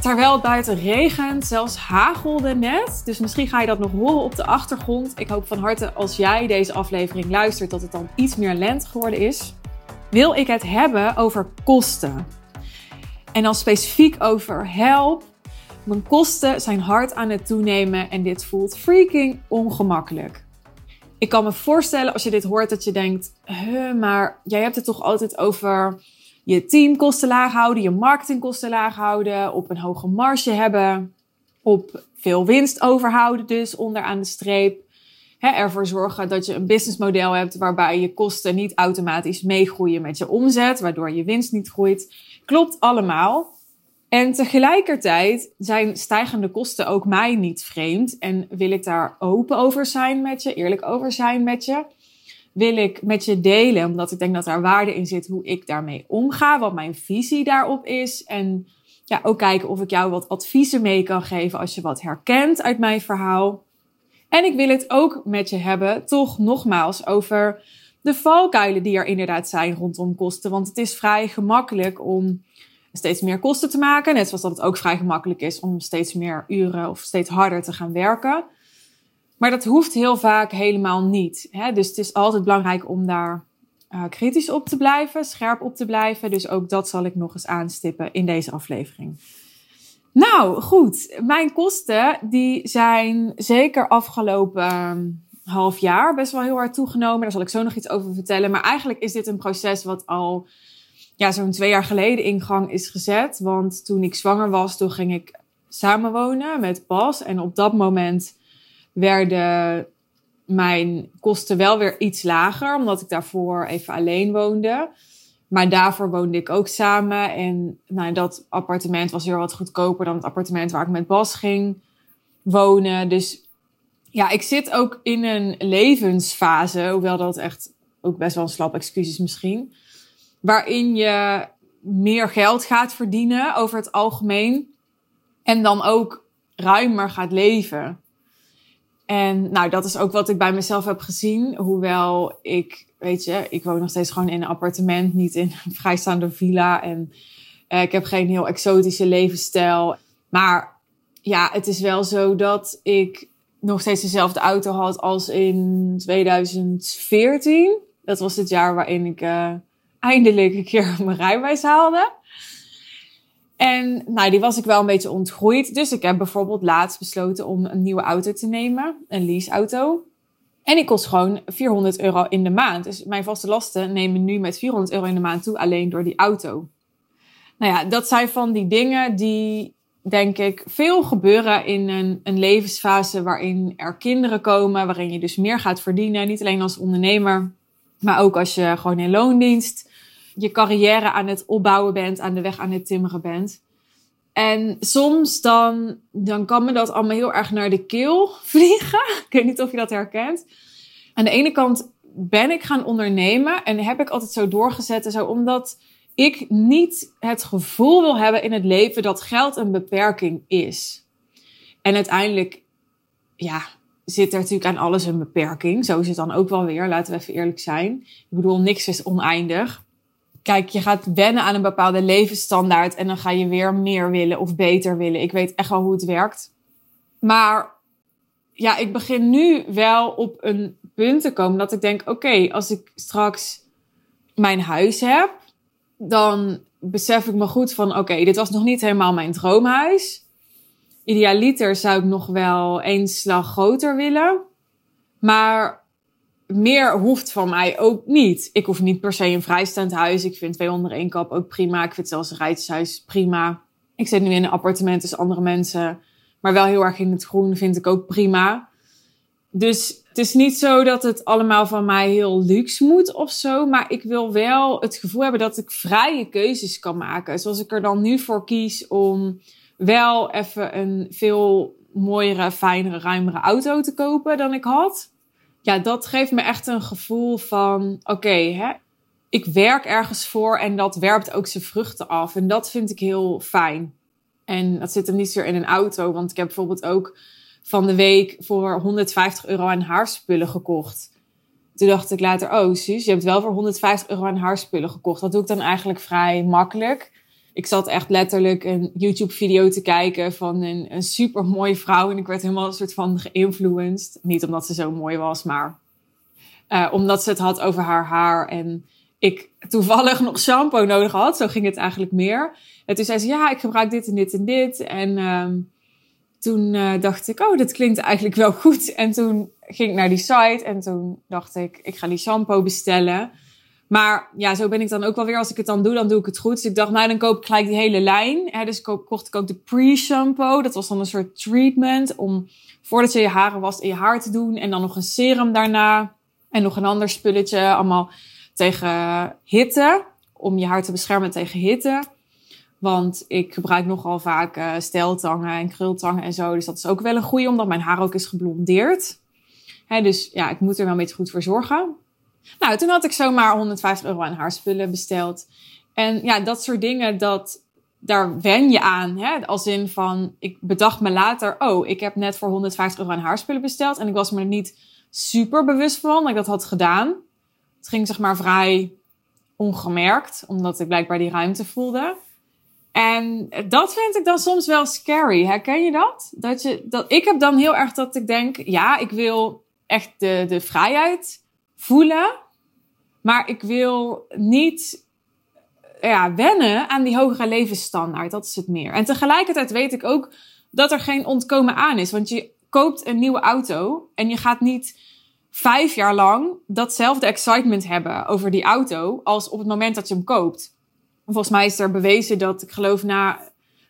Terwijl het buiten regent, zelfs hagelde net. Dus misschien ga je dat nog horen op de achtergrond. Ik hoop van harte als jij deze aflevering luistert dat het dan iets meer lente geworden is. Wil ik het hebben over kosten. En dan specifiek over help. Mijn kosten zijn hard aan het toenemen en dit voelt freaking ongemakkelijk. Ik kan me voorstellen als je dit hoort dat je denkt, maar jij hebt het toch altijd over je teamkosten laag houden, je marketingkosten laag houden, op een hoge marge hebben, op veel winst overhouden dus onderaan de streep. Ervoor zorgen dat je een businessmodel hebt waarbij je kosten niet automatisch meegroeien met je omzet, waardoor je winst niet groeit. Klopt allemaal. En tegelijkertijd zijn stijgende kosten ook mij niet vreemd. En wil ik daar open over zijn met je, eerlijk over zijn met je. Wil ik met je delen, omdat ik denk dat daar waarde in zit, hoe ik daarmee omga, wat mijn visie daarop is. En ja, ook kijken of ik jou wat adviezen mee kan geven als je wat herkent uit mijn verhaal. En ik wil het ook met je hebben, toch nogmaals, over de valkuilen die er inderdaad zijn rondom kosten. Want het is vrij gemakkelijk om steeds meer kosten te maken. Net zoals dat het ook vrij gemakkelijk is om steeds meer uren of steeds harder te gaan werken. Maar dat hoeft heel vaak helemaal niet. Hè? Dus het is altijd belangrijk om daar uh, kritisch op te blijven, scherp op te blijven. Dus ook dat zal ik nog eens aanstippen in deze aflevering. Nou, goed. Mijn kosten die zijn zeker afgelopen ehm, half jaar best wel heel hard toegenomen. Daar zal ik zo nog iets over vertellen. Maar eigenlijk is dit een proces wat al ja, zo'n twee jaar geleden in gang is gezet. Want toen ik zwanger was, toen ging ik samenwonen met Bas. En op dat moment werden mijn kosten wel weer iets lager, omdat ik daarvoor even alleen woonde. Maar daarvoor woonde ik ook samen. En nou, dat appartement was weer wat goedkoper dan het appartement waar ik met Bas ging wonen. Dus ja, ik zit ook in een levensfase, hoewel dat echt ook best wel een slap excuus is misschien waarin je meer geld gaat verdienen over het algemeen. En dan ook ruimer gaat leven. En nou, dat is ook wat ik bij mezelf heb gezien. Hoewel ik, weet je, ik woon nog steeds gewoon in een appartement, niet in een vrijstaande villa. En uh, ik heb geen heel exotische levensstijl. Maar ja, het is wel zo dat ik nog steeds dezelfde auto had als in 2014. Dat was het jaar waarin ik uh, eindelijk een keer mijn rijbewijs haalde. En nou, die was ik wel een beetje ontgroeid. Dus ik heb bijvoorbeeld laatst besloten om een nieuwe auto te nemen. Een leaseauto. En die kost gewoon 400 euro in de maand. Dus mijn vaste lasten nemen nu met 400 euro in de maand toe alleen door die auto. Nou ja, dat zijn van die dingen die, denk ik, veel gebeuren in een, een levensfase waarin er kinderen komen, waarin je dus meer gaat verdienen. Niet alleen als ondernemer, maar ook als je gewoon in loondienst je carrière aan het opbouwen bent, aan de weg aan het timmeren bent. En soms dan, dan kan me dat allemaal heel erg naar de keel vliegen. Ik weet niet of je dat herkent. Aan de ene kant ben ik gaan ondernemen en heb ik altijd zo doorgezet en zo, omdat ik niet het gevoel wil hebben in het leven dat geld een beperking is. En uiteindelijk, ja, zit er natuurlijk aan alles een beperking. Zo is het dan ook wel weer, laten we even eerlijk zijn. Ik bedoel, niks is oneindig kijk, je gaat wennen aan een bepaalde levensstandaard en dan ga je weer meer willen of beter willen. Ik weet echt wel hoe het werkt. Maar ja, ik begin nu wel op een punt te komen dat ik denk: oké, als ik straks mijn huis heb, dan besef ik me goed van: oké, dit was nog niet helemaal mijn droomhuis. Idealiter zou ik nog wel één slag groter willen. Maar meer hoeft van mij ook niet. Ik hoef niet per se een vrijstaand huis. Ik vind twee onder één kap ook prima. Ik vind zelfs een rijtjeshuis prima. Ik zit nu in een appartement tussen andere mensen. Maar wel heel erg in het groen vind ik ook prima. Dus het is niet zo dat het allemaal van mij heel luxe moet of zo. Maar ik wil wel het gevoel hebben dat ik vrije keuzes kan maken. Zoals ik er dan nu voor kies om wel even een veel mooiere, fijnere, ruimere auto te kopen dan ik had ja, dat geeft me echt een gevoel van: oké, hè, ik werk ergens voor en dat werpt ook zijn vruchten af. En dat vind ik heel fijn. En dat zit hem niet zo in een auto, want ik heb bijvoorbeeld ook van de week voor 150 euro aan haarspullen gekocht. Toen dacht ik later, oh Suus, je hebt wel voor 150 euro aan haarspullen gekocht. Dat doe ik dan eigenlijk vrij makkelijk. Ik zat echt letterlijk een YouTube-video te kijken van een, een super mooie vrouw. En ik werd helemaal een soort van geïnfluenced. Niet omdat ze zo mooi was, maar uh, omdat ze het had over haar haar. En ik toevallig nog shampoo nodig had. Zo ging het eigenlijk meer. En toen zei ze, ja, ik gebruik dit en dit en dit. En um, toen uh, dacht ik, oh, dat klinkt eigenlijk wel goed. En toen ging ik naar die site en toen dacht ik, ik ga die shampoo bestellen. Maar ja, zo ben ik dan ook wel weer. Als ik het dan doe, dan doe ik het goed. Dus ik dacht, nou, dan koop ik gelijk die hele lijn. Hè, dus koop, kocht ik ook de pre-shampoo. Dat was dan een soort treatment om voordat je je haren was in je haar te doen. En dan nog een serum daarna. En nog een ander spulletje. Allemaal tegen hitte. Om je haar te beschermen tegen hitte. Want ik gebruik nogal vaak uh, steltangen en krultangen en zo. Dus dat is ook wel een goede, omdat mijn haar ook is geblondeerd. Hè, dus ja, ik moet er wel een beetje goed voor zorgen. Nou, toen had ik zomaar 150 euro aan haarspullen besteld. En ja, dat soort dingen, dat, daar wen je aan. Hè? Als in van, ik bedacht me later, oh, ik heb net voor 150 euro aan haarspullen besteld. En ik was me er niet super bewust van dat ik dat had gedaan. Het ging zeg maar vrij ongemerkt, omdat ik blijkbaar die ruimte voelde. En dat vind ik dan soms wel scary. Herken je dat? dat, je, dat ik heb dan heel erg dat ik denk, ja, ik wil echt de, de vrijheid voelen. Maar ik wil niet ja, wennen aan die hogere levensstandaard. Dat is het meer. En tegelijkertijd weet ik ook dat er geen ontkomen aan is. Want je koopt een nieuwe auto en je gaat niet vijf jaar lang datzelfde excitement hebben over die auto als op het moment dat je hem koopt. Volgens mij is er bewezen dat, ik geloof na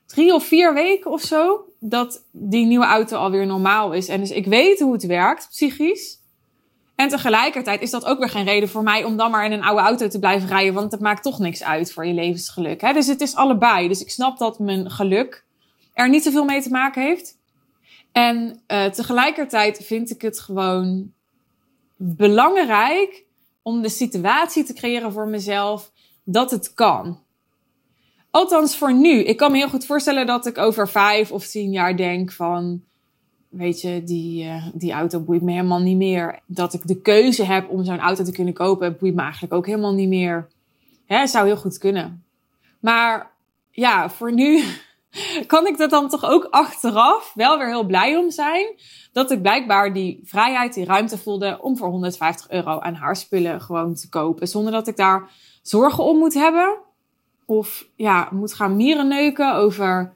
drie of vier weken of zo, dat die nieuwe auto alweer normaal is. En dus ik weet hoe het werkt, psychisch. En tegelijkertijd is dat ook weer geen reden voor mij om dan maar in een oude auto te blijven rijden, want het maakt toch niks uit voor je levensgeluk. Hè? Dus het is allebei. Dus ik snap dat mijn geluk er niet zoveel mee te maken heeft. En uh, tegelijkertijd vind ik het gewoon belangrijk om de situatie te creëren voor mezelf dat het kan. Althans voor nu. Ik kan me heel goed voorstellen dat ik over vijf of tien jaar denk van weet je, die, uh, die auto boeit me helemaal niet meer. Dat ik de keuze heb om zo'n auto te kunnen kopen, boeit me eigenlijk ook helemaal niet meer. Hè, zou heel goed kunnen. Maar ja, voor nu kan ik er dan toch ook achteraf wel weer heel blij om zijn. Dat ik blijkbaar die vrijheid, die ruimte voelde om voor 150 euro aan haarspullen gewoon te kopen. Zonder dat ik daar zorgen om moet hebben. Of ja, moet gaan mierenneuken over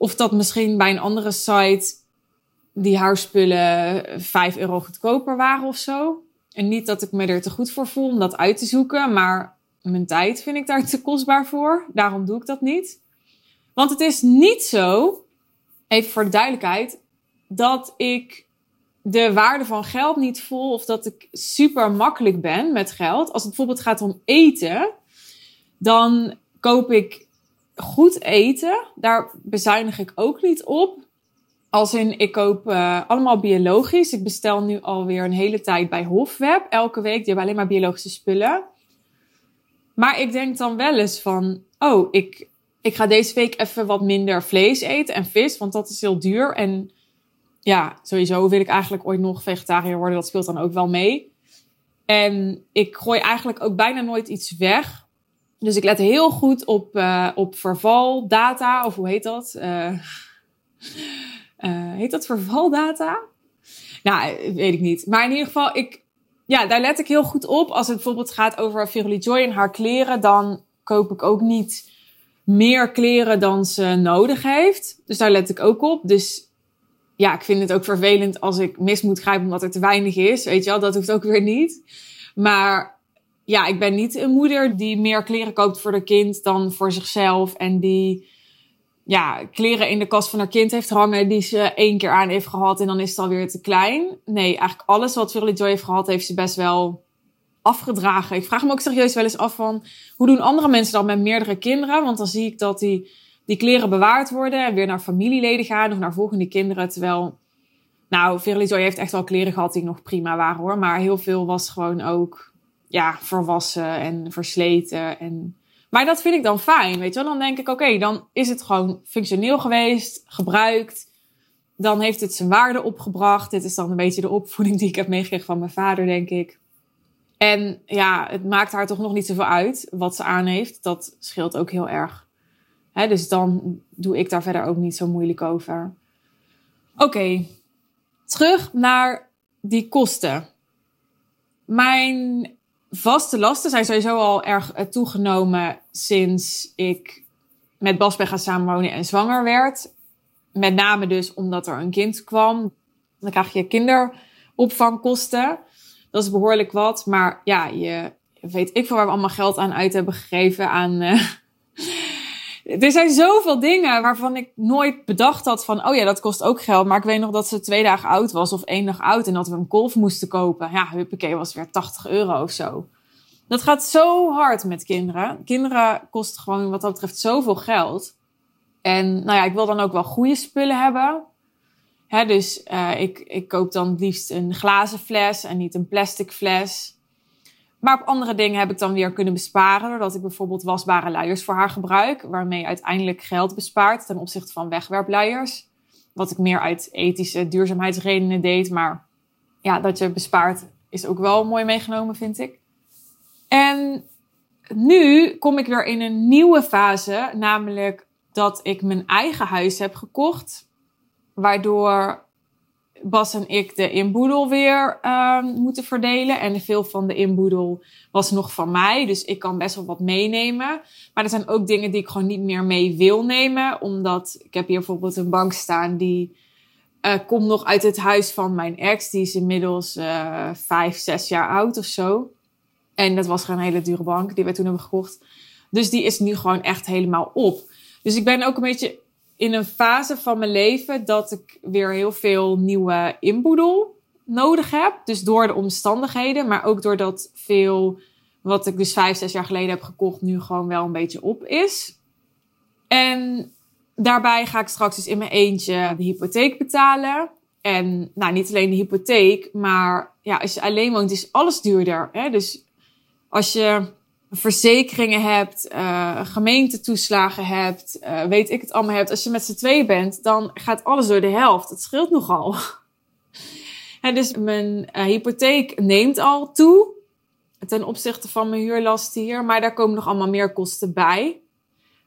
of dat misschien bij een andere site die haarspullen 5 euro goedkoper waren of zo. En niet dat ik me er te goed voor voel om dat uit te zoeken, maar mijn tijd vind ik daar te kostbaar voor. Daarom doe ik dat niet. Want het is niet zo, even voor de duidelijkheid, dat ik de waarde van geld niet voel of dat ik super makkelijk ben met geld. Als het bijvoorbeeld gaat om eten, dan koop ik goed eten. Daar bezuinig ik ook niet op. Als in, ik koop uh, allemaal biologisch. Ik bestel nu alweer een hele tijd bij Hofweb. Elke week, die hebben alleen maar biologische spullen. Maar ik denk dan wel eens van, oh, ik, ik ga deze week even wat minder vlees eten en vis, want dat is heel duur. En ja, sowieso wil ik eigenlijk ooit nog vegetariër worden. Dat speelt dan ook wel mee. En ik gooi eigenlijk ook bijna nooit iets weg. Dus ik let heel goed op, uh, op vervaldata, of hoe heet dat? Uh, uh, heet dat vervaldata? Nou, weet ik niet. Maar in ieder geval, ik, ja, daar let ik heel goed op. Als het bijvoorbeeld gaat over Verily Joy en haar kleren, dan koop ik ook niet meer kleren dan ze nodig heeft. Dus daar let ik ook op. Dus ja, ik vind het ook vervelend als ik mis moet grijpen omdat er te weinig is. Weet je wel, dat hoeft ook weer niet. Maar ja, ik ben niet een moeder die meer kleren koopt voor haar kind dan voor zichzelf. En die ja, kleren in de kast van haar kind heeft hangen die ze één keer aan heeft gehad en dan is het alweer te klein. Nee, eigenlijk alles wat Verily Joy heeft gehad, heeft ze best wel afgedragen. Ik vraag me ook serieus wel eens af van, hoe doen andere mensen dat met meerdere kinderen? Want dan zie ik dat die, die kleren bewaard worden en weer naar familieleden gaan of naar volgende kinderen. Terwijl, nou, Verily Joy heeft echt wel kleren gehad die nog prima waren hoor. Maar heel veel was gewoon ook, ja, verwassen en versleten en maar dat vind ik dan fijn, weet je wel. Dan denk ik, oké, dan is het gewoon functioneel geweest, gebruikt. Dan heeft het zijn waarde opgebracht. Dit is dan een beetje de opvoeding die ik heb meegekregen van mijn vader, denk ik. En ja, het maakt haar toch nog niet zoveel uit wat ze aan heeft. Dat scheelt ook heel erg. dus dan doe ik daar verder ook niet zo moeilijk over. Oké, terug naar die kosten. Mijn vaste lasten zijn sowieso al erg eh, toegenomen sinds ik met Bas ben gaan samenwonen en zwanger werd. Met name dus omdat er een kind kwam. Dan krijg je kinderopvangkosten. Dat is behoorlijk wat. Maar ja, je weet ik veel waar we allemaal geld aan uit hebben gegeven. Aan, uh, er zijn zoveel dingen waarvan ik nooit bedacht had van... oh ja, dat kost ook geld. Maar ik weet nog dat ze twee dagen oud was of één dag oud... en dat we een golf moesten kopen. Ja, huppakee, was weer 80 euro of zo. Dat gaat zo hard met kinderen. Kinderen kosten gewoon wat dat betreft zoveel geld. En nou ja, ik wil dan ook wel goede spullen hebben. Hè, dus uh, ik, ik koop dan liefst een glazen fles en niet een plastic fles. Maar op andere dingen heb ik dan weer kunnen besparen. Doordat ik bijvoorbeeld wasbare luiers voor haar gebruik. Waarmee uiteindelijk geld bespaart ten opzichte van wegwerpluiers. Wat ik meer uit ethische duurzaamheidsredenen deed. Maar ja, dat je bespaart is ook wel mooi meegenomen, vind ik. En nu kom ik weer in een nieuwe fase. Namelijk dat ik mijn eigen huis heb gekocht. Waardoor Bas en ik de inboedel weer uh, moeten verdelen. En veel van de inboedel was nog van mij. Dus ik kan best wel wat meenemen. Maar er zijn ook dingen die ik gewoon niet meer mee wil nemen. Omdat ik heb hier bijvoorbeeld een bank staan die uh, komt nog uit het huis van mijn ex. Die is inmiddels uh, vijf, zes jaar oud of zo. En dat was gewoon een hele dure bank die wij toen hebben gekocht. Dus die is nu gewoon echt helemaal op. Dus ik ben ook een beetje in een fase van mijn leven dat ik weer heel veel nieuwe inboedel nodig heb. Dus door de omstandigheden, maar ook doordat veel wat ik dus vijf, zes jaar geleden heb gekocht, nu gewoon wel een beetje op is. En daarbij ga ik straks dus in mijn eentje de hypotheek betalen. En nou, niet alleen de hypotheek, maar ja, als je alleen woont is alles duurder. Hè? Dus als je verzekeringen hebt, uh, gemeentetoeslagen hebt, uh, weet ik het allemaal hebt. Als je met z'n twee bent, dan gaat alles door de helft. Dat scheelt nogal. en dus mijn uh, hypotheek neemt al toe ten opzichte van mijn huurlasten hier. Maar daar komen nog allemaal meer kosten bij.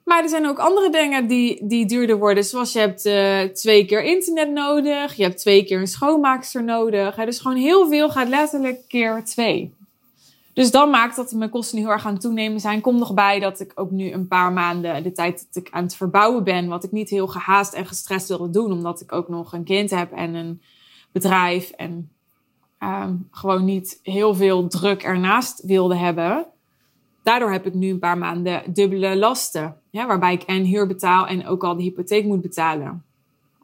Maar er zijn ook andere dingen die, die duurder worden. Zoals je hebt twee keer internet nodig. Je hebt twee keer een schoonmaakster nodig. Dus gewoon heel veel gaat letterlijk keer twee. Dus dan maakt dat mijn kosten nu heel erg aan toenemen zijn. Kom nog bij dat ik ook nu een paar maanden de tijd dat ik aan het verbouwen ben, wat ik niet heel gehaast en gestrest wilde doen, omdat ik ook nog een kind heb en een bedrijf en um, gewoon niet heel veel druk ernaast wilde hebben. Daardoor heb ik nu een paar maanden dubbele lasten, waarbij ik en huur betaal en ook al de hypotheek moet betalen.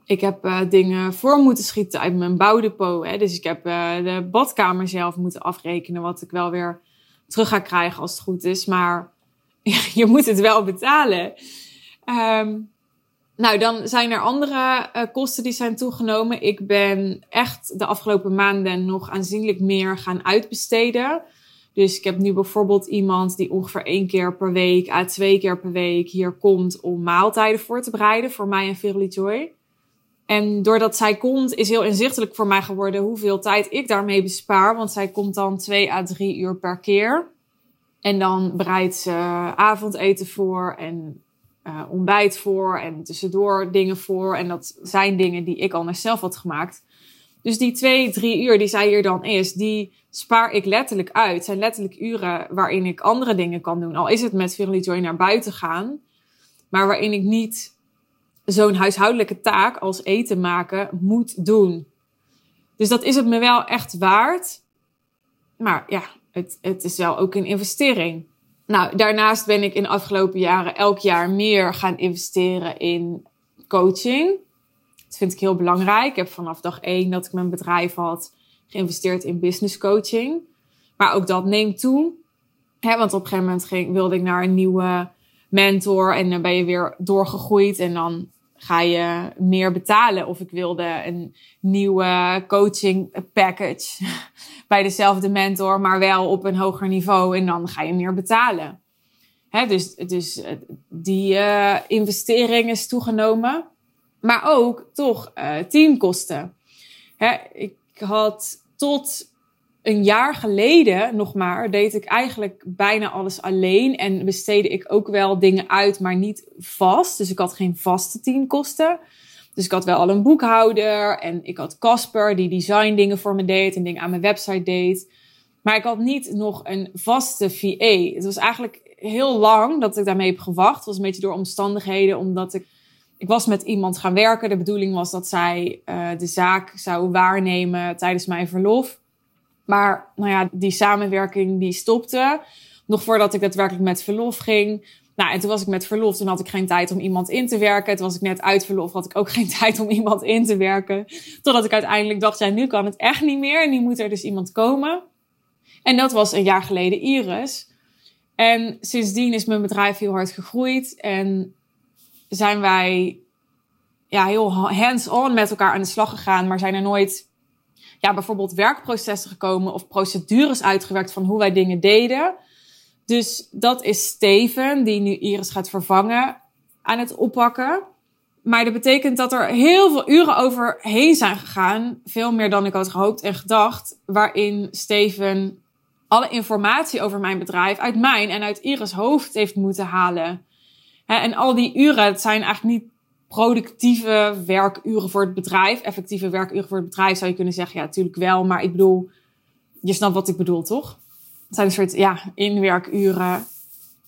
Ik heb uh, dingen voor moeten schieten uit mijn bouwdepot. Hè. Dus ik heb uh, de badkamer zelf moeten afrekenen, wat ik wel weer terug ga krijgen als het goed is. Maar je moet het wel betalen. Um, nou, dan zijn er andere uh, kosten die zijn toegenomen. Ik ben echt de afgelopen maanden nog aanzienlijk meer gaan uitbesteden. Dus ik heb nu bijvoorbeeld iemand die ongeveer één keer per week, à twee keer per week hier komt om maaltijden voor te bereiden voor mij en Verily Joy. En doordat zij komt, is heel inzichtelijk voor mij geworden hoeveel tijd ik daarmee bespaar. Want zij komt dan twee à drie uur per keer. En dan bereidt ze avondeten voor en uh, ontbijt voor en tussendoor dingen voor. En dat zijn dingen die ik al zelf had gemaakt. Dus die twee, drie uur die zij hier dan is, die spaar ik letterlijk uit. Het zijn letterlijk uren waarin ik andere dingen kan doen. Al is het met Verily Joy naar buiten gaan. Maar waarin ik niet zo'n huishoudelijke taak als eten maken moet doen. Dus dat is het me wel echt waard. Maar ja, het, het is wel ook een investering. Nou, daarnaast ben ik in de afgelopen jaren elk jaar meer gaan investeren in coaching. Dat vind ik heel belangrijk. Ik heb vanaf dag één dat ik mijn bedrijf had geïnvesteerd in business coaching. Maar ook dat neemt toe. want op een gegeven moment ging, wilde ik naar een nieuwe mentor en dan ben je weer doorgegroeid en dan ga je meer betalen. Of ik wilde een nieuwe coaching package bij dezelfde mentor, maar wel op een hoger niveau. En dan ga je meer betalen. Hè, dus, dus eh, die uh, investering is toegenomen. Maar ook toch uh, teamkosten. Hè, ik had tot een jaar geleden nog maar deed ik eigenlijk bijna alles alleen en besteedde ik ook wel dingen uit, maar niet vast. Dus ik had geen vaste teamkosten. Dus ik had wel al een boekhouder en ik had Casper die design dingen voor me deed en dingen aan mijn website deed. Maar ik had niet nog een vaste VA. Het was eigenlijk heel lang dat ik daarmee heb gewacht. Het was een beetje door omstandigheden, omdat ik ik was met iemand gaan werken. De bedoeling was dat zij uh, de zaak zou waarnemen tijdens mijn verlof. Maar nou ja, die samenwerking die stopte. Nog voordat ik daadwerkelijk met verlof ging. Nou, en toen was ik met verlof. Toen had ik geen tijd om iemand in te werken. Toen was ik net uit verlof. Had ik ook geen tijd om iemand in te werken. Totdat ik uiteindelijk dacht, ja, nu kan het echt niet meer. En nu moet er dus iemand komen. En dat was een jaar geleden Iris. En sindsdien is mijn bedrijf heel hard gegroeid. En zijn wij ja, heel hands-on met elkaar aan de slag gegaan. Maar zijn er nooit ja, bijvoorbeeld werkprocessen gekomen of procedures uitgewerkt van hoe wij dingen deden. Dus dat is Steven, die nu Iris gaat vervangen, aan het oppakken. Maar dat betekent dat er heel veel uren overheen zijn gegaan. Veel meer dan ik had gehoopt en gedacht. Waarin Steven alle informatie over mijn bedrijf uit mijn en uit Iris hoofd heeft moeten halen. En al die uren, het zijn eigenlijk niet productieve werkuren voor het bedrijf. Effectieve werkuren voor het bedrijf zou je kunnen zeggen. Ja, natuurlijk wel. Maar ik bedoel, je snapt wat ik bedoel, toch? Het zijn een soort, ja, inwerkuren.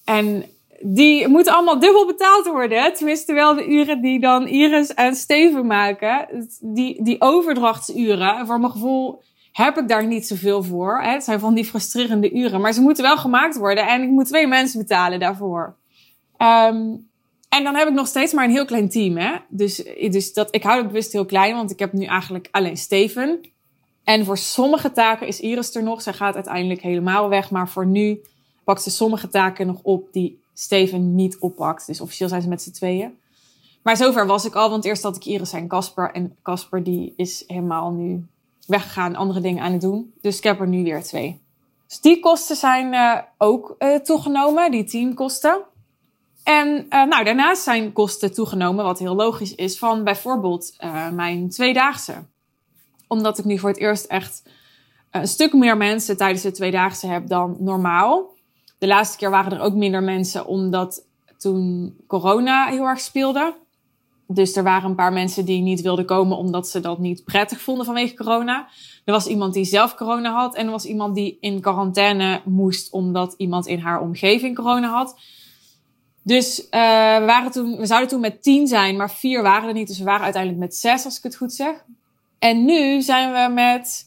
En die moeten allemaal dubbel betaald worden. Tenminste, wel de uren die dan Iris en Steven maken. Die, die overdrachtsuren, voor mijn gevoel heb ik daar niet zoveel voor. Het zijn van die frustrerende uren. Maar ze moeten wel gemaakt worden. En ik moet twee mensen betalen daarvoor. Um, en dan heb ik nog steeds maar een heel klein team. Hè? Dus, dus dat, ik hou het bewust heel klein, want ik heb nu eigenlijk alleen Steven. En voor sommige taken is Iris er nog. Zij gaat uiteindelijk helemaal weg. Maar voor nu pakt ze sommige taken nog op die Steven niet oppakt. Dus officieel zijn ze met z'n tweeën. Maar zover was ik al, want eerst had ik Iris en Casper. En Casper die is helemaal nu weggegaan, andere dingen aan het doen. Dus ik heb er nu weer twee. Dus die kosten zijn uh, ook uh, toegenomen, die teamkosten. En uh, nou, daarnaast zijn kosten toegenomen, wat heel logisch is, van bijvoorbeeld uh, mijn tweedaagse. Omdat ik nu voor het eerst echt een stuk meer mensen tijdens de tweedaagse heb dan normaal. De laatste keer waren er ook minder mensen, omdat toen corona heel erg speelde. Dus er waren een paar mensen die niet wilden komen omdat ze dat niet prettig vonden vanwege corona. Er was iemand die zelf corona had en er was iemand die in quarantaine moest omdat iemand in haar omgeving corona had. Dus uh, we, waren toen, we zouden toen met tien zijn, maar vier waren er niet. Dus we waren uiteindelijk met zes, als ik het goed zeg. En nu zijn we met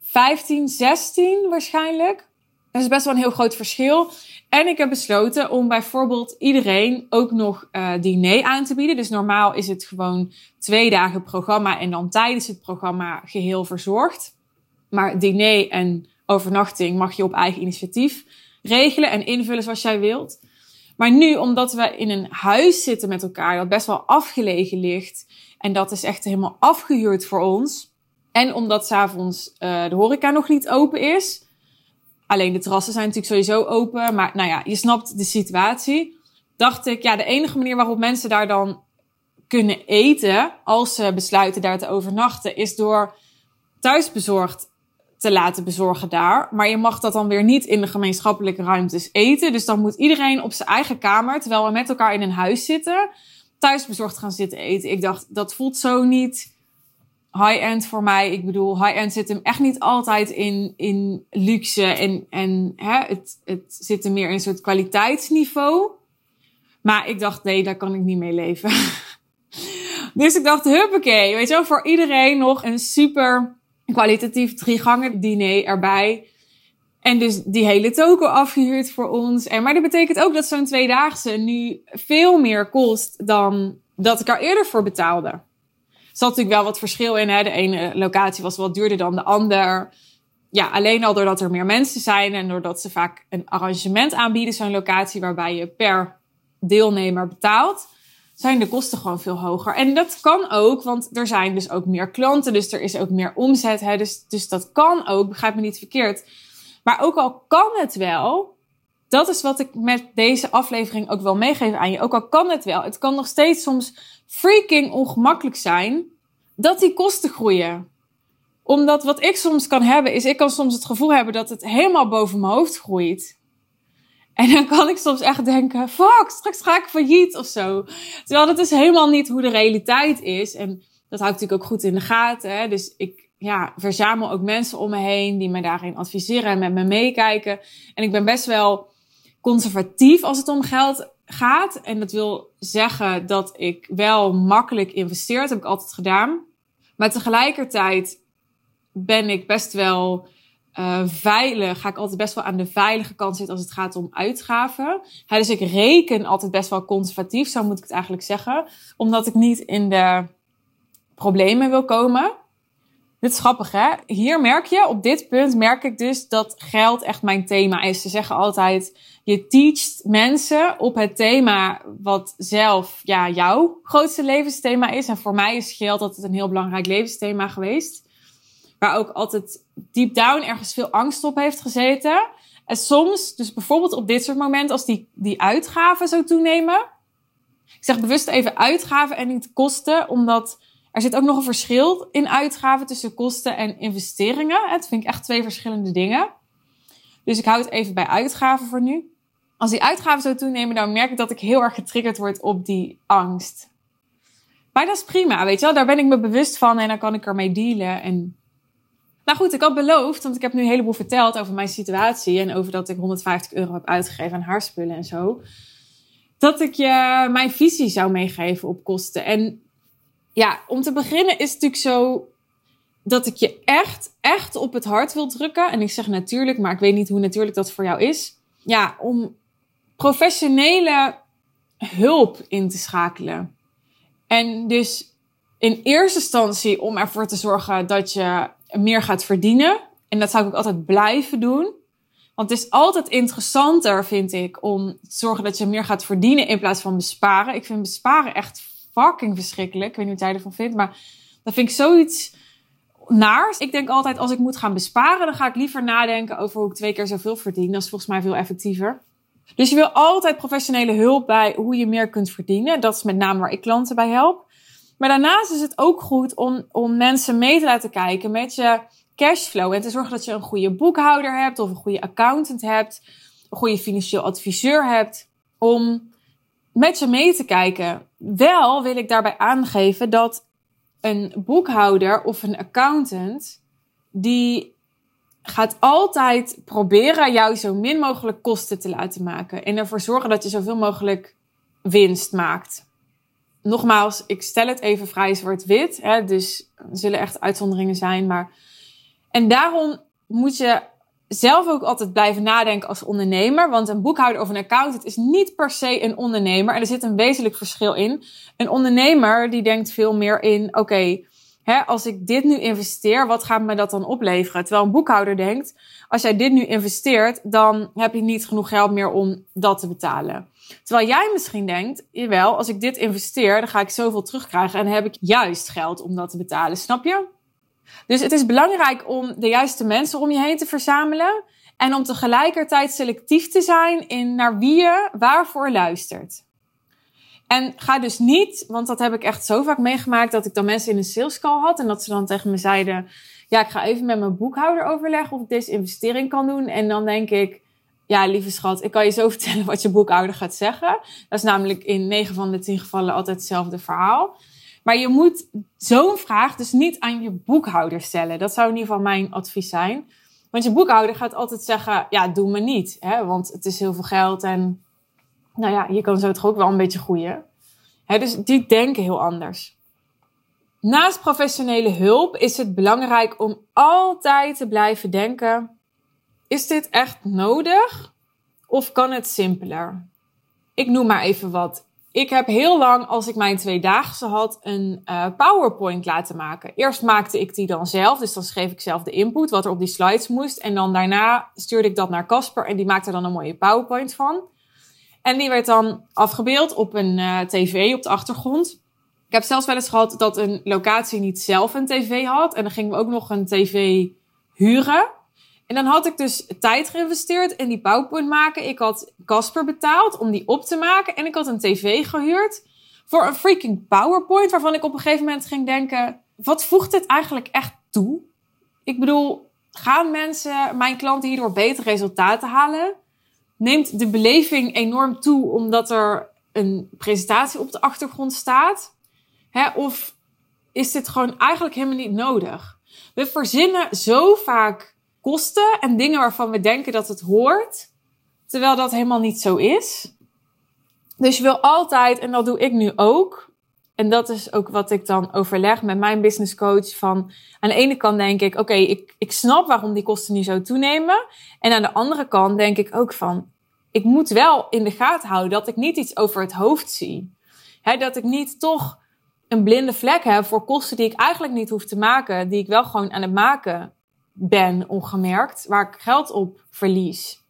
15, 16 waarschijnlijk. Dat is best wel een heel groot verschil. En ik heb besloten om bijvoorbeeld iedereen ook nog uh, diner aan te bieden. Dus normaal is het gewoon twee dagen programma en dan tijdens het programma geheel verzorgd. Maar diner en overnachting mag je op eigen initiatief regelen en invullen zoals jij wilt. Maar nu, omdat we in een huis zitten met elkaar, dat best wel afgelegen ligt. En dat is echt helemaal afgehuurd voor ons. En omdat s'avonds uh, de horeca nog niet open is. Alleen de terrassen zijn natuurlijk sowieso open. Maar nou ja, je snapt de situatie. Dacht ik, ja, de enige manier waarop mensen daar dan kunnen eten, als ze besluiten daar te overnachten, is door thuisbezorgd te laten bezorgen daar. Maar je mag dat dan weer niet in de gemeenschappelijke ruimtes eten. Dus dan moet iedereen op zijn eigen kamer, terwijl we met elkaar in een huis zitten, thuis bezorgd gaan zitten eten. Ik dacht, dat voelt zo niet high-end voor mij. Ik bedoel, high-end zit hem echt niet altijd in, in luxe en, en hè, het, het zit er meer in een soort kwaliteitsniveau. Maar ik dacht, nee, daar kan ik niet mee leven. dus ik dacht, huppakee, weet je wel, voor iedereen nog een super kwalitatief drie gangen diner erbij. En dus die hele toko afgehuurd voor ons. En, maar dat betekent ook dat zo'n tweedaagse nu veel meer kost dan dat ik er eerder voor betaalde. Er zat natuurlijk wel wat verschil in. Hè? De ene locatie was wat duurder dan de ander. Ja, alleen al doordat er meer mensen zijn en doordat ze vaak een arrangement aanbieden, zo'n locatie waarbij je per deelnemer betaalt zijn de kosten gewoon veel hoger. En dat kan ook, want er zijn dus ook meer klanten, dus er is ook meer omzet. Hè? Dus, dus dat kan ook, begrijp me niet verkeerd. Maar ook al kan het wel, dat is wat ik met deze aflevering ook wel meegeef aan je. Ook al kan het wel, het kan nog steeds soms freaking ongemakkelijk zijn dat die kosten groeien Omdat wat ik soms kan hebben, is ik kan soms het gevoel hebben dat het helemaal boven mijn hoofd groeit. En dan kan ik soms echt denken, fuck, straks ga ik failliet of zo. Terwijl dat is helemaal niet hoe de realiteit is. En dat houdt natuurlijk ook goed in de gaten. Hè? Dus ik ja, verzamel ook mensen om me heen die me daarin adviseren en met me meekijken. En ik ben best wel conservatief als het om geld gaat. En dat wil zeggen dat ik wel makkelijk investeer. Dat heb ik altijd gedaan. Maar tegelijkertijd ben ik best wel uh, veilig. Ga ik altijd best wel aan de veilige kant zitten als het gaat om uitgaven. dus ik reken altijd best wel conservatief, zo moet ik het eigenlijk zeggen. Omdat ik niet in de problemen wil komen. Dit is grappig, hè? Hier merk je, op dit punt merk ik dus dat geld echt mijn thema is. Ze zeggen altijd, je teacht mensen op het thema wat zelf ja, jouw grootste levensthema is. En voor mij is geld altijd een heel belangrijk levensthema geweest. Waar ook altijd deep down ergens veel angst op heeft gezeten. En soms, dus bijvoorbeeld op dit soort momenten, als die, die uitgaven zo toenemen. Ik zeg bewust even uitgaven en niet kosten, omdat er zit ook nog een verschil in uitgaven tussen kosten en investeringen. Het vind ik echt twee verschillende dingen. Dus ik hou het even bij uitgaven voor nu. Als die uitgaven zo toenemen, dan merk ik dat ik heel erg getriggerd word op die angst. Maar dat is prima, weet je wel. Daar ben ik me bewust van en dan kan ik ermee dealen. En... Nou goed, ik had beloofd, want ik heb nu een heleboel verteld over mijn situatie. En over dat ik 150 euro heb uitgegeven aan haarspullen en zo. Dat ik je mijn visie zou meegeven op kosten. En ja, om te beginnen is het natuurlijk zo dat ik je echt, echt op het hart wil drukken. En ik zeg natuurlijk, maar ik weet niet hoe natuurlijk dat voor jou is. Ja, om professionele hulp in te schakelen. En dus in eerste instantie om ervoor te zorgen dat je meer gaat verdienen. En dat zou ik ook altijd blijven doen. Want het is altijd interessanter, vind ik, om te zorgen dat je meer gaat verdienen in plaats van besparen. Ik vind besparen echt fucking verschrikkelijk. Ik weet niet wat jij ervan vindt, maar dat vind ik zoiets naars. Ik denk altijd, als ik moet gaan besparen, dan ga ik liever nadenken over hoe ik twee keer zoveel verdien. Dat is volgens mij veel effectiever. Dus je wil altijd professionele hulp bij hoe je meer kunt verdienen. Dat is met name waar ik klanten bij help. Maar daarnaast is het ook goed om, om mensen mee te laten kijken met je cashflow. En te zorgen dat je een goede boekhouder hebt of een goede accountant hebt. Een goede financieel adviseur hebt. Om met je mee te kijken. Wel wil ik daarbij aangeven dat een boekhouder of een accountant, die gaat altijd proberen jou zo min mogelijk kosten te laten maken. En ervoor zorgen dat je zoveel mogelijk winst maakt. Nogmaals, ik stel het even vrij zwart-wit. Dus er zullen echt uitzonderingen zijn. Maar... En daarom moet je zelf ook altijd blijven nadenken als ondernemer. Want een boekhouder of een accountant is niet per se een ondernemer. En er zit een wezenlijk verschil in. Een ondernemer die denkt veel meer in: oké, als ik dit nu investeer, wat gaat me dat dan opleveren? Terwijl een boekhouder denkt: als jij dit nu investeert, dan heb je niet genoeg geld meer om dat te betalen. Terwijl jij misschien denkt: jawel, als ik dit investeer, dan ga ik zoveel terugkrijgen en heb ik juist geld om dat te betalen. Snap je? Dus het is belangrijk om de juiste mensen om je heen te verzamelen. En om tegelijkertijd selectief te zijn in naar wie je waarvoor luistert. En ga dus niet, want dat heb ik echt zo vaak meegemaakt, dat ik dan mensen in een sales call had en dat ze dan tegen me zeiden: Ja, ik ga even met mijn boekhouder overleggen of ik deze investering kan doen. En dan denk ik: Ja, lieve schat, ik kan je zo vertellen wat je boekhouder gaat zeggen. Dat is namelijk in 9 van de 10 gevallen altijd hetzelfde verhaal. Maar je moet zo'n vraag dus niet aan je boekhouder stellen. Dat zou in ieder geval mijn advies zijn. Want je boekhouder gaat altijd zeggen: Ja, doe me niet. Hè? Want het is heel veel geld en nou ja, je kan zo toch ook wel een beetje groeien. Dus die denken heel anders. Naast professionele hulp is het belangrijk om altijd te blijven denken: Is dit echt nodig? Of kan het simpeler? Ik noem maar even wat ik heb heel lang, als ik mijn tweedaagse had, een uh, PowerPoint laten maken. Eerst maakte ik die dan zelf, dus dan schreef ik zelf de input, wat er op die slides moest. En dan daarna stuurde ik dat naar Casper en die maakte er dan een mooie PowerPoint van. En die werd dan afgebeeld op een uh, tv op de achtergrond. Ik heb zelfs wel eens gehad dat een locatie niet zelf een tv had. En dan gingen we ook nog een tv huren. En dan had ik dus tijd geïnvesteerd in die PowerPoint maken. Ik had Casper betaald om die op te maken. En ik had een tv gehuurd voor een freaking PowerPoint. Waarvan ik op een gegeven moment ging denken: wat voegt dit eigenlijk echt toe? ik bedoel, gaan mensen, mijn klanten hierdoor betere resultaten halen? Neemt de beleving enorm toe omdat er een presentatie op de achtergrond staat? Hè, of is dit gewoon eigenlijk helemaal niet nodig? We verzinnen zo vaak kosten en dingen waarvan we denken dat het hoort, terwijl dat helemaal niet zo is. Dus je wil altijd, en dat doe ik nu ook, en dat is ook wat ik dan overleg met mijn business coach. Van aan de ene kant denk ik, oké, ik, ik snap waarom die kosten nu zo toenemen. En aan de andere kant denk ik ook van, ik moet wel in de gaten houden dat ik niet iets over het hoofd zie. Dat ik niet toch een blinde vlek heb voor kosten die ik eigenlijk niet hoef te maken, die ik wel gewoon aan het maken ben, ongemerkt, waar ik geld op verlies.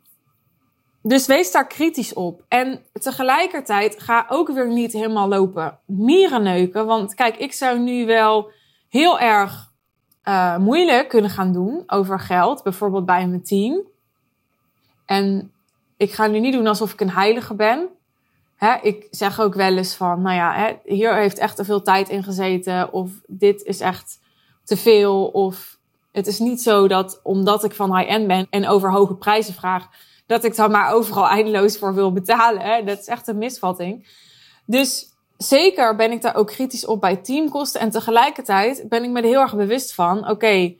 Dus wees daar kritisch op. En tegelijkertijd ga ook weer niet helemaal lopen mierenneuken. Want kijk, ik zou nu wel heel erg uh, moeilijk kunnen gaan doen over geld. Bijvoorbeeld bij mijn team. En ik ga nu niet doen alsof ik een heilige ben. Hè, ik zeg ook wel eens van, nou ja, hè, hier heeft echt te veel tijd in gezeten. Of dit is echt te veel. Of het is niet zo dat omdat ik van high-end ben en over hoge prijzen vraag dat ik dan maar overal eindeloos voor wil betalen. Hè? Dat is echt een misvatting. Dus zeker ben ik daar ook kritisch op bij teamkosten. En tegelijkertijd ben ik me er heel erg bewust van. Oké,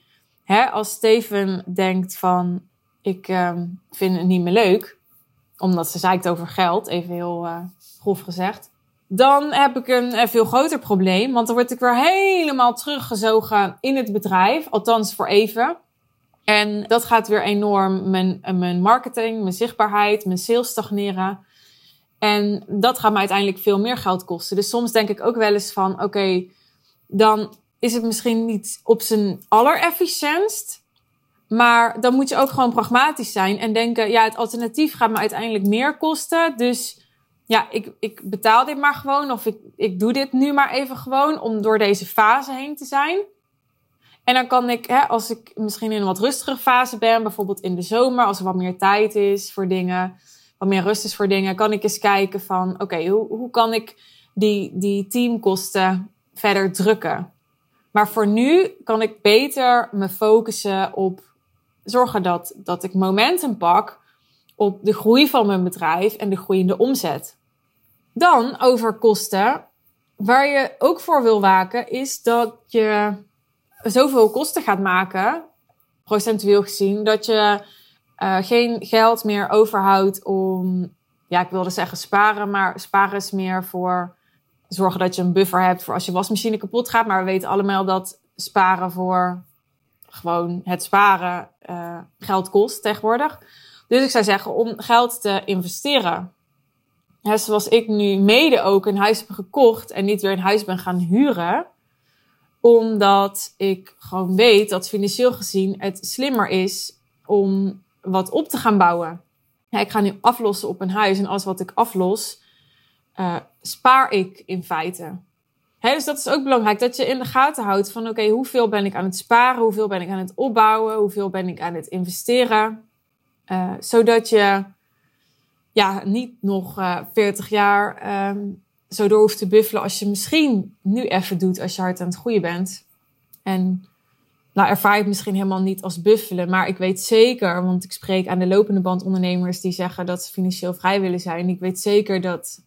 als Steven denkt van ik uh, vind het niet meer leuk. Omdat ze zeikt over geld, even heel uh, grof gezegd. Dan heb ik een, veel groter probleem. Want dan word ik weer helemaal teruggezogen in het bedrijf. Althans voor even. En dat gaat weer enorm mijn, mijn marketing, mijn zichtbaarheid, mijn sales stagneren. En dat gaat me uiteindelijk veel meer geld kosten. Dus soms denk ik ook wel eens van, oké, dan is het misschien niet op zijn allerefficiëntst. Maar dan moet je ook gewoon pragmatisch zijn en denken, ja, het alternatief gaat me uiteindelijk meer kosten. Dus ja, ik, ik betaal dit maar gewoon of ik, ik doe dit nu maar even gewoon om door deze fase heen te zijn. En dan kan ik, hè, als ik misschien in een wat rustigere fase ben, bijvoorbeeld in de zomer, als er wat meer tijd is voor dingen, wat meer rust is voor dingen, kan ik eens kijken van, oké, hoe, hoe kan ik die, die teamkosten verder drukken? Maar voor nu kan ik beter me focussen op zorgen dat, dat ik momentum pak op de groei van mijn bedrijf en de groeiende omzet. Dan over kosten. Waar je ook voor wil waken, is dat je zoveel kosten gaat maken, procentueel gezien, dat je uh, geen geld meer overhoudt om, ja, ik wilde zeggen sparen, maar sparen is meer voor zorgen dat je een buffer hebt voor als je wasmachine kapot gaat. Maar we weten allemaal dat sparen voor gewoon het sparen uh, geld kost tegenwoordig. Dus ik zou zeggen om geld te investeren. Ja, zoals ik nu mede ook een huis heb gekocht en niet weer een huis ben gaan huren omdat ik gewoon weet dat financieel gezien het slimmer is om wat op te gaan bouwen. Ja, ik ga nu aflossen op een huis en alles wat ik aflos, uh, spaar ik in feite. Hè, dus dat is ook belangrijk, dat je in de gaten houdt van oké, hoeveel ben ik aan het sparen, hoeveel ben ik aan het opbouwen, hoeveel ben ik aan het investeren. Uh, zodat je ja, niet nog uh, eh, 40 jaar um, zo door hoeft te buffelen als je misschien nu even doet als je hard aan het groeien bent. En nou ervaar je het misschien helemaal niet als buffelen, maar ik weet zeker, want ik spreek aan de lopende band ondernemers die zeggen dat ze financieel vrij willen zijn. Ik weet zeker dat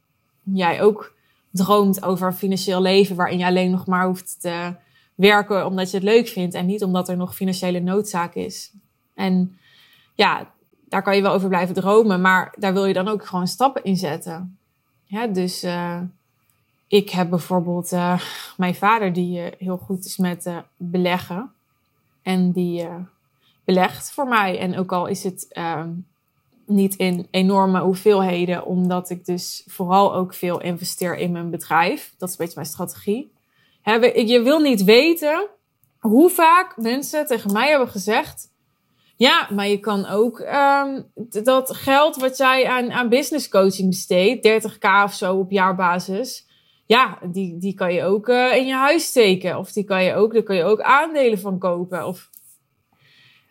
jij ook droomt over een financieel leven waarin je alleen nog maar hoeft te werken omdat je het leuk vindt en niet omdat er nog financiële noodzaak is. En ja, daar kan je wel over blijven dromen, maar daar wil je dan ook gewoon stappen in zetten. Dus uh, ik heb bijvoorbeeld uh, mijn vader die uh, heel goed is met beleggen. En die belegt voor mij. En ook al is het ehm, niet in enorme hoeveelheden, omdat ik dus vooral ook veel investeer in mijn bedrijf. Dat is een beetje mijn strategie. je wil niet weten hoe vaak mensen tegen mij hebben gezegd ja, maar je kan ook um, dat geld wat jij aan, aan business coaching besteedt, 30k of zo op jaarbasis. Ja, die, die kan je ook uh, in je huis steken. Of die kan je ook, daar kan je ook aandelen van kopen. Of...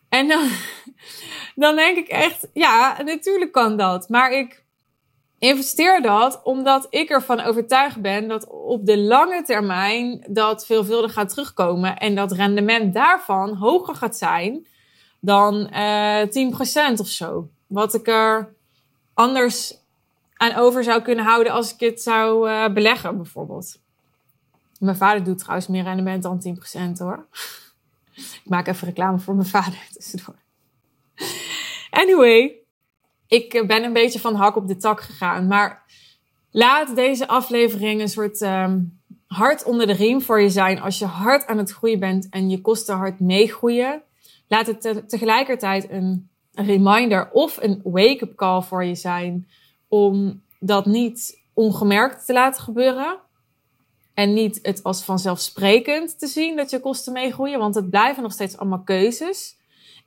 En dan, dan denk ik echt, ja, natuurlijk kan dat. Maar ik, investeer dat omdat ik ervan overtuigd ben dat op de lange termijn dat veelvuldig gaat terugkomen en dat rendement daarvan hoger gaat zijn dan uh, 10% of zo. Wat ik er anders aan over zou kunnen houden als ik het zou uh, beleggen, bijvoorbeeld. Mijn vader doet trouwens meer rendement dan 10% hoor. ik maak even reclame voor mijn vader tussendoor. Anyway, ik ben een beetje van hak op de tak gegaan. Maar laat deze aflevering een soort um, hart onder de riem voor je zijn. Als je hard aan het groeien bent en je kosten hard meegroeien. Laat het te tegelijkertijd een reminder of een wake-up call voor je zijn. Om dat niet ongemerkt te laten gebeuren. En niet het als vanzelfsprekend te zien dat je kosten meegroeien. Want het blijven nog steeds allemaal keuzes.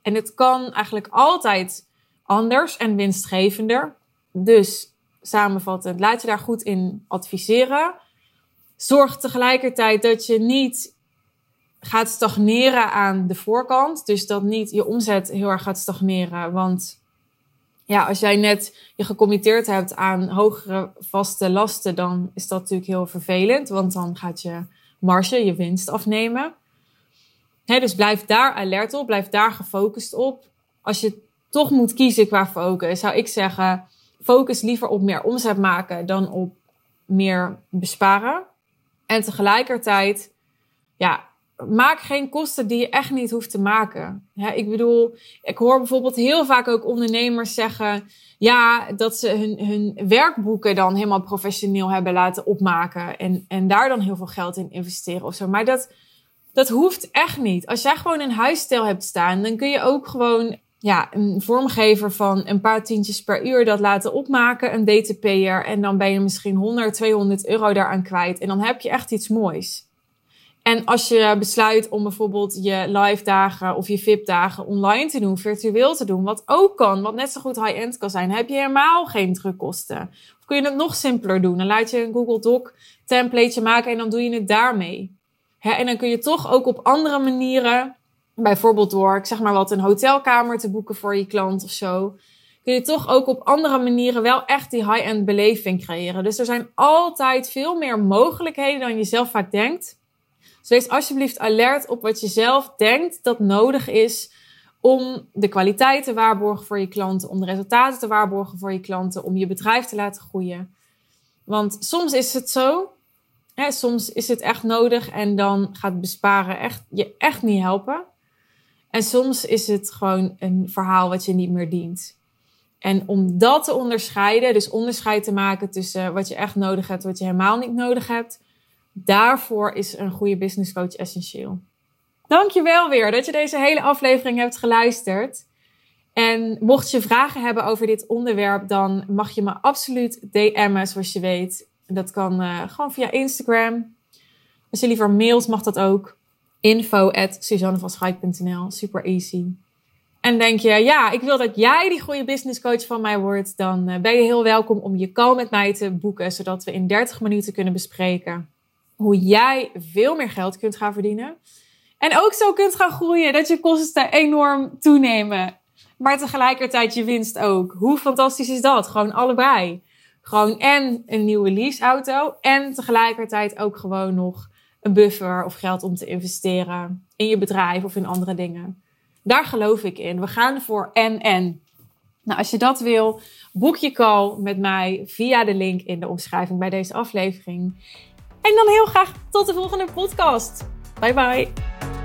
En het kan eigenlijk altijd anders en winstgevender. Dus samenvattend, laat je daar goed in adviseren. Zorg tegelijkertijd dat je niet gaat stagneren aan de voorkant. Dus dat niet je omzet heel erg gaat stagneren. Want ja, als jij net je gecommitteerd hebt aan hogere vaste lasten, dan is dat natuurlijk heel vervelend. Want dan gaat je marge, je winst afnemen. Dus blijf daar alert op, blijf daar gefocust op. Als je toch moet kiezen qua focus, zou ik zeggen: focus liever op meer omzet maken dan op meer besparen. En tegelijkertijd, ja, maak geen kosten die je echt niet hoeft te maken. ik bedoel, ik hoor bijvoorbeeld heel vaak ook ondernemers zeggen: ja, dat ze hun, hun werkboeken dan helemaal professioneel hebben laten opmaken en, en daar dan heel veel geld in investeren of zo. Maar dat, dat hoeft echt niet. Als jij gewoon een huisstijl hebt staan, dan kun je ook gewoon ja, een vormgever van een paar tientjes per uur dat laten opmaken, een DTP'er. En dan ben je misschien 100, 200 euro daaraan kwijt. En dan heb je echt iets moois. En als je besluit om bijvoorbeeld je live dagen of je VIP dagen online te doen, virtueel te doen, wat ook kan, wat net zo goed high-end kan zijn, heb je helemaal geen drukkosten. Of kun je het nog simpeler doen? Dan laat je een Google Doc templateje maken en dan doe je het daarmee. En dan kun je toch ook op andere manieren Bijvoorbeeld door, ik zeg maar wat, een hotelkamer te boeken voor je klant of zo. Kun je toch ook op andere manieren wel echt die high-end beleving creëren. Dus er zijn altijd veel meer mogelijkheden dan je zelf vaak denkt. Dus wees alsjeblieft alert op wat je zelf denkt dat nodig is om de kwaliteit te waarborgen voor je klanten, om de resultaten te waarborgen voor je klanten, om je bedrijf te laten groeien. Want soms is het zo, soms is het echt nodig en dan gaat besparen echt, je echt niet helpen. En soms is het gewoon een verhaal wat je niet meer dient. En om dat te onderscheiden, dus onderscheid te maken tussen wat je echt nodig hebt en wat je helemaal niet nodig hebt, daarvoor is een goede business coach essentieel. Dankjewel weer dat je deze hele aflevering hebt geluisterd. En mocht je vragen hebben over dit onderwerp, dan mag je me absoluut DM'en, zoals je weet. Dat kan uh, gewoon via Instagram. Als je liever mailt, mag dat ook info at Super easy. En denk je, ja, ik wil dat jij die goede business coach van mij wordt, dan eh, ben je heel welkom om je call met mij te boeken, zodat we in 30 minuten kunnen bespreken hoe jij veel meer geld kunt gaan verdienen. En ook zo kunt gaan groeien, dat je kosten enorm toenemen. Maar tegelijkertijd je winst ook. Hoe fantastisch is dat? Gewoon allebei. Gewoon en een nieuwe leaseauto en tegelijkertijd ook gewoon nog een buffer of geld om te investeren in je bedrijf of in andere dingen. Daar geloof ik in. We gaan voor en en. Nou, als je dat wil, boek je call met mij via de link in de omschrijving bij deze aflevering. En dan heel graag tot de volgende podcast. Bye bye.